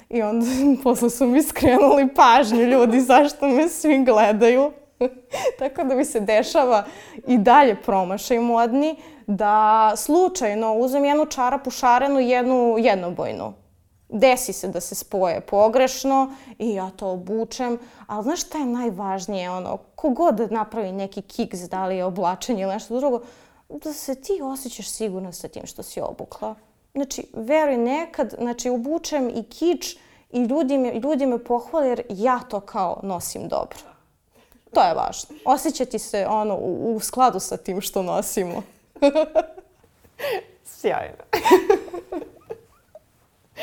S2: I onda (laughs) posle su mi skrenuli pažnju ljudi zašto me svi gledaju. (laughs) Tako da mi se dešava i dalje promašaj modni da slučajno uzem jednu čarapu šarenu, jednu jednobojnu. Desi se da se spoje pogrešno i ja to obučem, ali znaš šta je najvažnije, ono, kogod napravi neki kiks, da li je oblačenje ili nešto drugo, da se ti osjećaš sigurno sa tim što si obukla. Znači, veruj, nekad, znači, obučem i kič i ljudi me, ljudi me pohvale jer ja to kao nosim dobro. To je važno. Osjećati se ono u, u skladu sa tim što nosimo. (laughs)
S1: Sjajno.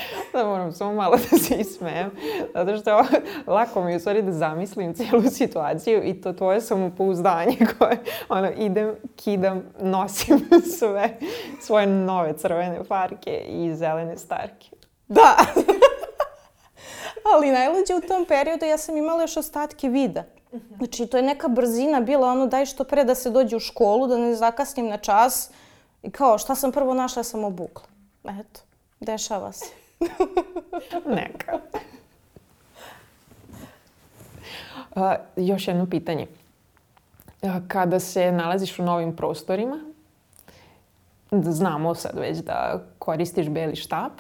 S1: (laughs) da moram samo malo da se ismejem, zato što (laughs) lako mi je u stvari da zamislim cijelu (laughs) situaciju i to tvoje samopouzdanje koje, ono, idem, kidam, nosim sve svoje nove crvene farke i zelene starke.
S2: Da! Ali najluđe u tom periodu ja sam imala još ostatke vida. Znači, to je neka brzina bila, ono, daj što pre da se dođe u školu, da ne zakasnim na čas. I kao, šta sam prvo našla, sam obukla. Eto, dešava se. (laughs)
S1: Neka. Uh, još jedno pitanje. Kada se nalaziš u novim prostorima, znamo sad već da koristiš beli štap,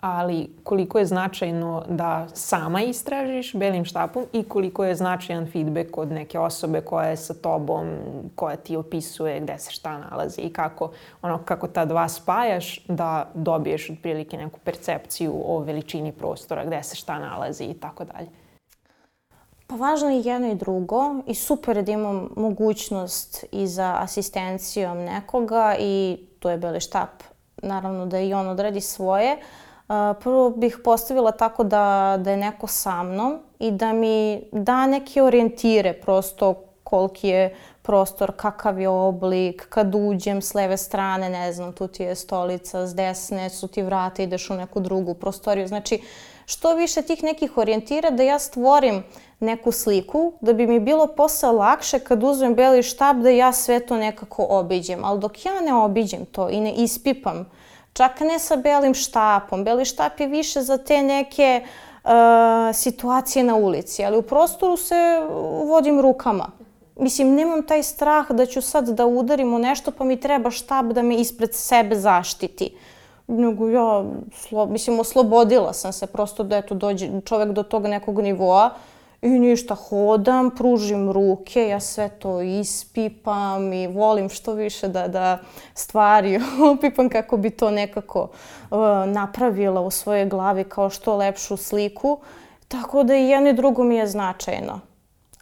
S1: ali koliko je značajno da sama istražiš belim štapom i koliko je značajan feedback od neke osobe koja je sa tobom, koja ti opisuje gde se šta nalazi i kako, ono, kako ta dva spajaš da dobiješ otprilike neku percepciju o veličini prostora, gde se šta nalazi i tako dalje.
S2: Pa važno je jedno i drugo i super je da imam mogućnost i za asistencijom nekoga i to je beli štap. Naravno da i on odradi svoje, prvo bih postavila tako da, da je neko sa mnom i da mi da neke orijentire prosto koliki je prostor, kakav je oblik, kad uđem s leve strane, ne znam, tu ti je stolica, s desne su ti vrata, ideš u neku drugu prostoriju. Znači, što više tih nekih orijentira da ja stvorim neku sliku, da bi mi bilo posle lakše kad uzmem beli štab da ja sve to nekako obiđem. Ali dok ja ne obiđem to i ne ispipam Čak ne sa belim štapom. Beli štap je više za te neke uh, situacije na ulici, ali u prostoru se vodim rukama. Mislim, nemam taj strah da ću sad da udarim u nešto pa mi treba štap da me ispred sebe zaštiti. Nego ja, slo, mislim, oslobodila sam se prosto da eto dođe čovek do tog nekog nivoa I ništa, hodam, pružim ruke, ja sve to ispipam i volim što više da, da stvari (laughs) opipam kako bi to nekako uh, napravila u svojoj glavi kao što lepšu sliku. Tako da i jedno i drugo mi je značajno.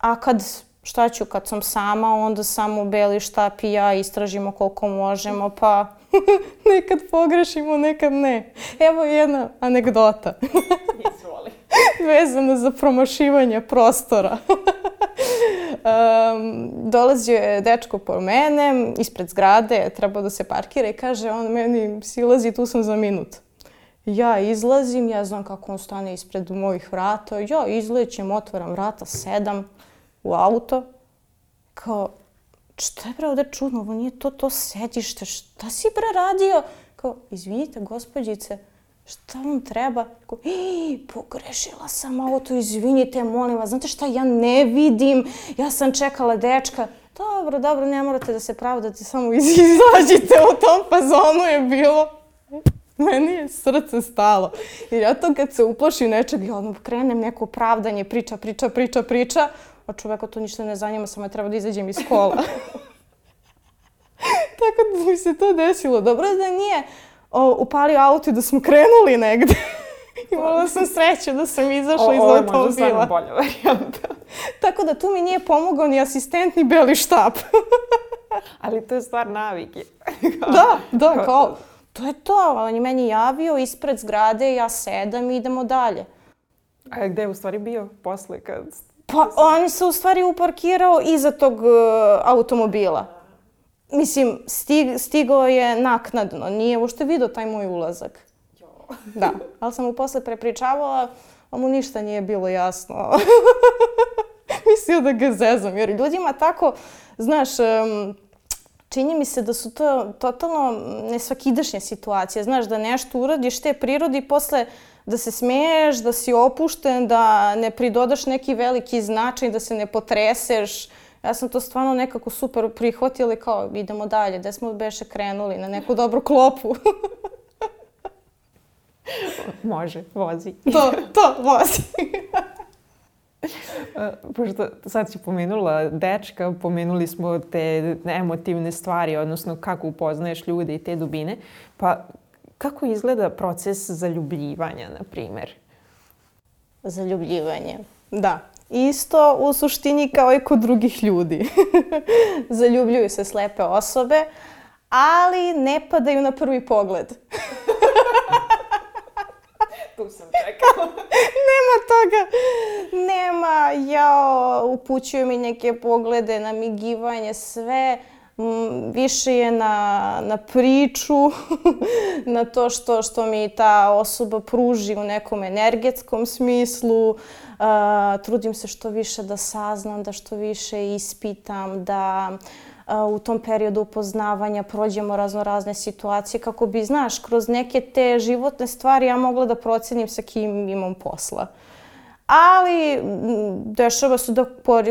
S2: A kad šta ću kad sam sama, onda samo beli štap i ja istražimo koliko možemo, pa (laughs) nekad pogrešimo, nekad ne. Evo jedna anegdota. (laughs) Izvoli. Vezano za promašivanje prostora. um, dolazio je dečko po mene, ispred zgrade, trebao da se parkira i kaže on meni silazi, tu sam za minut. Ja izlazim, ja znam kako on stane ispred mojih vrata, ja izlećem, otvaram vrata, sedam u auto, kao, šta je bre ovde čudno, ovo nije to, to sedište, šta si bre radio? Kao, izvinite, gospođice, šta vam treba? Ko, (gasps) pogrešila sam auto, izvinite, molim vas, znate šta, ja ne vidim, ja sam čekala dečka. Dobro, dobro, ne morate da se pravdate, samo (laughs) izađite u tom fazonu je bilo. Meni je srce stalo. Jer ja to kad se uplaši nečeg, ja odmah krenem neko pravdanje, priča, priča, priča, priča, a čoveka to ništa ne zanima, samo je treba da izađem iz kola. (laughs) Tako da mi se to desilo. Dobro da nije o, upalio auto i da smo krenuli negde. (laughs) Imala sam sreće da sam izašla iz automobila. Ovo je možda stvarno
S1: bolja varijanta. (laughs)
S2: Tako da tu mi nije pomogao ni asistent ni beli štap. (laughs)
S1: Ali to je stvar navike.
S2: da, da, kao, to je to. On je meni javio ispred zgrade, ja sedam i idemo dalje.
S1: A gde je u stvari bio posle kad
S2: Pa on se u stvari uparkirao iza tog uh, automobila. Mislim, stig, stigao je naknadno, nije uopšte vidio taj moj ulazak. Da, ali sam mu posle prepričavala, a mu ništa nije bilo jasno. (laughs) Mislio da ga zezam, jer ljudima tako, znaš, um, čini mi se da su to totalno nesvakidašnje situacije. Znaš, da nešto uradiš te prirodi i posle da se smeješ, da si opušten, da ne pridodaš neki veliki značaj, da se ne potreseš. Ja sam to stvarno nekako super prihvatila i kao idemo dalje, da smo beše krenuli na neku dobru klopu. (laughs)
S1: Može, vozi. (laughs)
S2: to, to, vozi. (laughs)
S1: Pošto sad si pomenula dečka, pomenuli smo te emotivne stvari, odnosno kako upoznaješ ljude i te dubine. Pa kako izgleda proces zaljubljivanja, na primer?
S2: Zaljubljivanje, da. Isto u suštini kao i kod drugih ljudi. (laughs) Zaljubljuju se slepe osobe, ali ne padaju na prvi pogled. (laughs)
S1: tu sam čekala. (laughs)
S2: Nema toga. Nema, jao, upućuju mi neke poglede, namigivanje, sve više je na, na priču, na to što, što mi ta osoba pruži u nekom energetskom smislu. Uh, trudim se što više da saznam, da što više ispitam, da u tom periodu upoznavanja prođemo razno razne situacije kako bi, znaš, kroz neke te životne stvari ja mogla da procenim sa kim imam posla. Ali dešava se da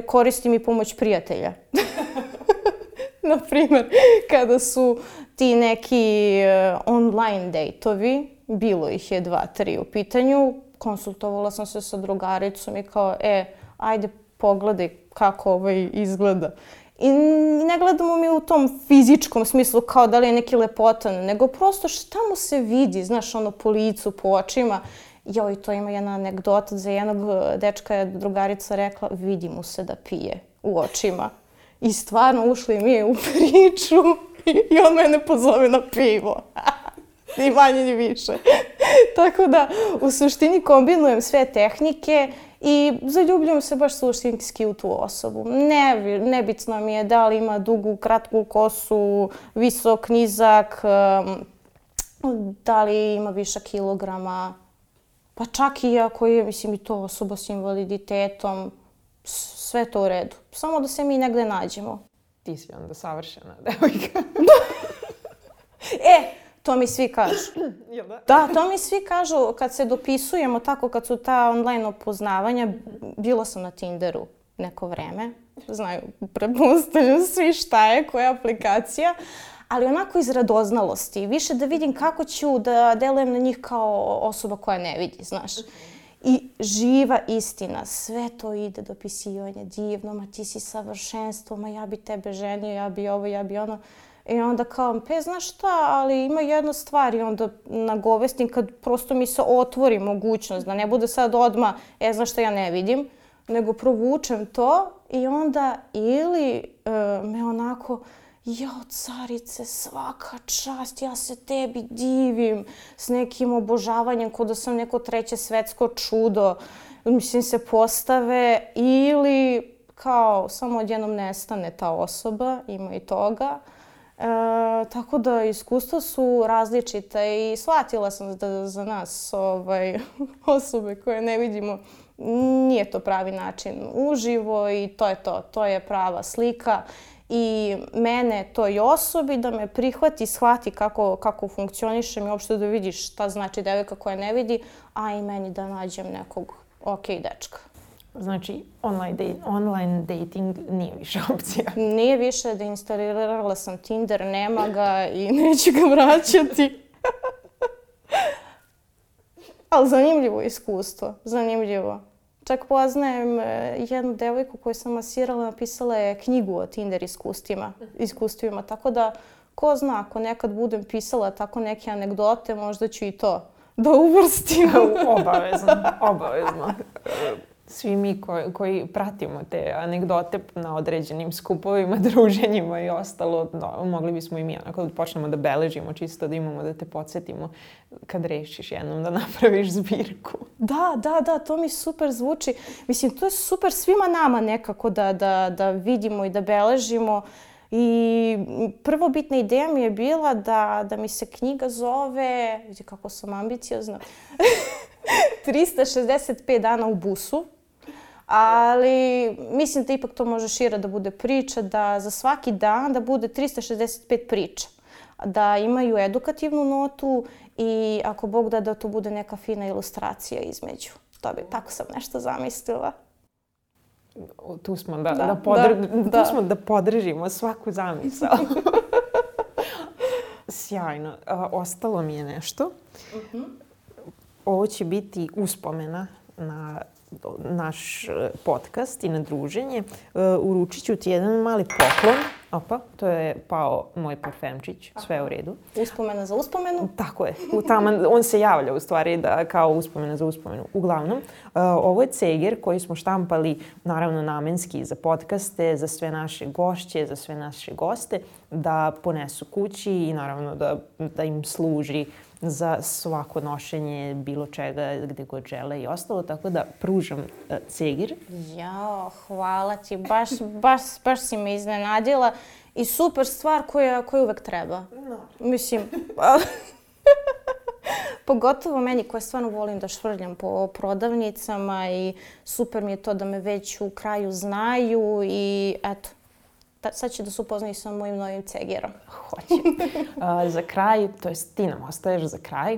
S2: koristim i pomoć prijatelja. (laughs) na primer, kada su ti neki uh, online dejtovi, bilo ih je dva, tri u pitanju, konsultovala sam se sa drugaricom i kao, e, ajde pogledaj kako ovaj izgleda. I ne gledamo mi u tom fizičkom smislu kao da li je neki lepotan, nego prosto šta mu se vidi, znaš, ono po licu, po očima. Joj, to ima jedna anegdota za jednog dečka je drugarica rekla, vidi mu se da pije u očima. I stvarno ušli mi u (laughs) priču i on mene pozove na pivo. (laughs) (laughs) ni manje ni više. (laughs) Tako da u suštini kombinujem sve tehnike i zaljubljujem se baš suštinski u tu osobu. Ne, nebitno mi je da li ima dugu, kratku kosu, visok, nizak, da li ima viša kilograma, pa čak i ako je, mislim, i to osoba s invaliditetom, sve to u redu. Samo da se mi negde nađemo.
S1: Ti si onda savršena devojka. (laughs)
S2: e, to mi svi kažu. (clears throat)
S1: Jel da?
S2: Da, to mi svi kažu kad se dopisujemo tako, kad su ta online upoznavanja. Bila sam na Tinderu neko vreme. Znaju, prepostavljam svi šta je, koja je aplikacija. Ali onako iz radoznalosti. Više da vidim kako ću da delujem na njih kao osoba koja ne vidi, znaš. I živa istina, sve to ide do pisivanja divno, ma ti si savršenstvo, ma ja bi tebe ženio, ja bi ovo, ja bi ono. I onda kao, pe, znaš šta, ali ima jedna stvar i onda nagovestim kad prosto mi se otvori mogućnost, da ne bude sad odma, e, znaš šta, ja ne vidim, nego provučem to i onda ili uh, me onako, jao carice, svaka čast, ja se tebi divim s nekim obožavanjem kod da sam neko treće svetsko čudo, mislim se postave ili kao samo odjednom nestane ta osoba, ima i toga. E, tako da iskustva su različita i shvatila sam da za nas ovaj, (laughs) osobe koje ne vidimo nije to pravi način uživo i to je to, to je prava slika i mene toj osobi da me prihvati, shvati kako, kako funkcionišem i uopšte da vidi šta znači devojka koja ne vidi, a i meni da nađem nekog ok dečka.
S1: Znači, online, date, online dating nije više (laughs) opcija.
S2: Nije više, da instalirala sam Tinder, nema ga i (laughs) neću ga vraćati. (laughs) Ali zanimljivo iskustvo, zanimljivo. Čak poznajem e, jednu devojku koju sam masirala, napisala je knjigu o Tinder iskustvima, iskustvima. Tako da, ko zna, ako nekad budem pisala tako neke anegdote, možda ću i to da uvrstim.
S1: obavezno, obavezno. Svi mi koji, koji pratimo te anegdote na određenim skupovima, (laughs) druženjima i ostalo, no, mogli bismo i mi onako da počnemo da beležimo, čisto da imamo da te podsjetimo kad rešiš jednom da (laughs) napraviš zbirku.
S2: Da, da, da, to mi super zvuči. Mislim, to je super svima nama nekako da, da, da vidimo i da beležimo. I prvobitna ideja mi je bila da, da mi se knjiga zove, vidi kako sam ambiciozna, (laughs) 365 dana u busu ali mislim da ipak to može šira da bude priča, da za svaki dan da bude 365 priča da imaju edukativnu notu i ako Bog da da to bude neka fina ilustracija između. To bi, tako sam nešto zamislila.
S1: Tu smo da, da, da, podr... da, tu da. smo da podržimo svaku zamisao. (laughs) Sjajno. ostalo mi je nešto. Uh mhm. -huh. Ovo će biti uspomena na naš e, podcast i na druženje, uh, uručit ću ti jedan mali poklon. Opa, to je pao moj parfemčić, sve je u redu.
S2: Uspomena za uspomenu?
S1: Tako je. U taman, on se javlja u stvari da, kao uspomena za uspomenu. Uglavnom, uh, ovo je ceger koji smo štampali naravno namenski za podcaste, za sve naše gošće, za sve naše goste, da ponesu kući i naravno da, da im služi za svako nošenje bilo čega gde god žele i ostalo, tako da pružam uh, cegir.
S2: Jao, hvala ti, baš, baš, baš si me iznenadila i super stvar koja, koja uvek treba. No. Mislim, (laughs) Pogotovo meni koja stvarno volim da švrljam po prodavnicama i super mi je to da me već u kraju znaju i eto, sad će da se upoznaju sa mojim novim cegerom.
S1: Hoće. (laughs) Uh, za kraj, to jest ti nam ostaješ za kraj,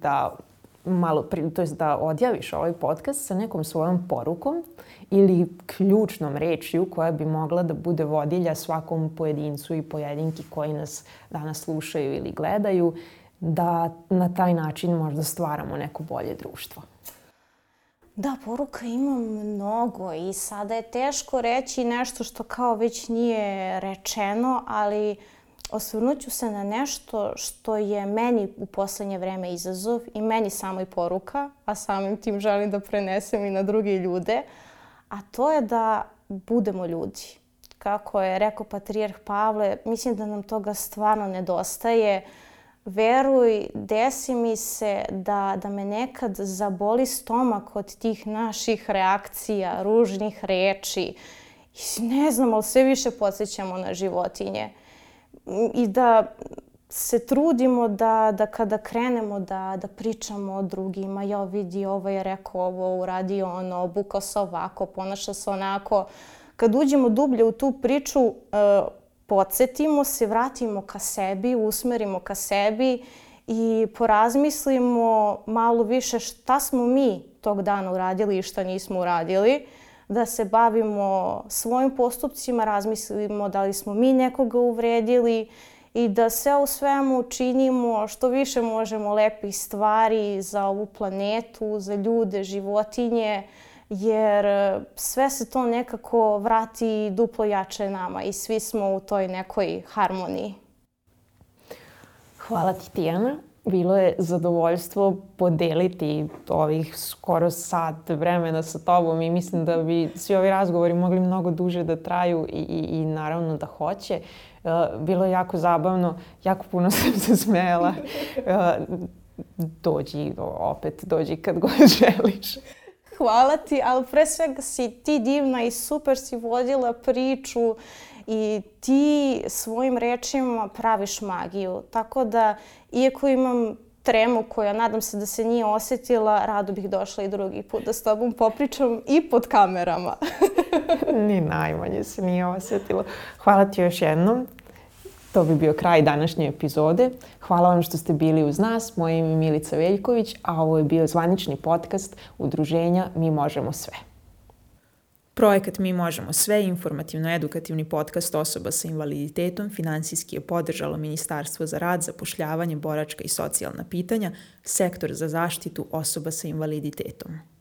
S1: da malo, pri, to jest da odjaviš ovaj podcast sa nekom svojom porukom ili ključnom rečju koja bi mogla da bude vodilja svakom pojedincu i pojedinki koji nas danas slušaju ili gledaju, da na taj način možda stvaramo neko bolje društvo.
S2: Da, poruka ima mnogo i sada je teško reći nešto što kao već nije rečeno, ali osvrnut ću se na nešto što je meni u poslednje vreme izazov i meni samo i poruka, a samim tim želim da prenesem i na druge ljude, a to je da budemo ljudi. Kako je rekao patrijarh Pavle, mislim da nam toga stvarno nedostaje. Uh, veruj, desi mi se da, da me nekad zaboli stomak od tih naših reakcija, ružnih reči. I ne znam, ali sve više podsjećamo na životinje. I da se trudimo da, da kada krenemo da, da pričamo o drugima, ja vidi ovo je rekao ovo, uradio ono, obukao se ovako, ponaša se onako. Kad uđemo dublje u tu priču, uh, podsjetimo se, vratimo ka sebi, usmerimo ka sebi i porazmislimo malo više šta smo mi tog dana uradili i šta nismo uradili, da se bavimo svojim postupcima, razmislimo da li smo mi nekoga uvredili i da sve u svemu činimo što više možemo lepih stvari za ovu planetu, za ljude, životinje, jer e, sve se to nekako vrati duplo jače nama i svi smo u toj nekoj harmoniji.
S1: Hvala ti Tijana. Bilo je zadovoljstvo podeliti ovih skoro sat vremena sa tobom i mislim da bi svi ovi razgovori mogli mnogo duže da traju i, i, i naravno da hoće. E, bilo je jako zabavno, jako puno (laughs) sam se smejala. E, dođi opet, dođi kad god (laughs) želiš
S2: hvala ti, ali pre svega si ti divna i super si vodila priču i ti svojim rečima praviš magiju. Tako da, iako imam tremu koja nadam se da se nije osetila, rado bih došla i drugi put da s tobom popričam i pod kamerama. (laughs)
S1: Ni najmanje se nije osetilo. Hvala ti još jednom. To bi bio kraj današnje epizode. Hvala vam što ste bili uz nas. Moje ime je Milica Veljković, a ovo je bio zvanični podcast Udruženja Mi možemo sve. Projekat Mi možemo sve, informativno-edukativni podcast osoba sa invaliditetom, finansijski je podržalo Ministarstvo za rad, zapošljavanje, boračka i socijalna pitanja, sektor za zaštitu osoba sa invaliditetom.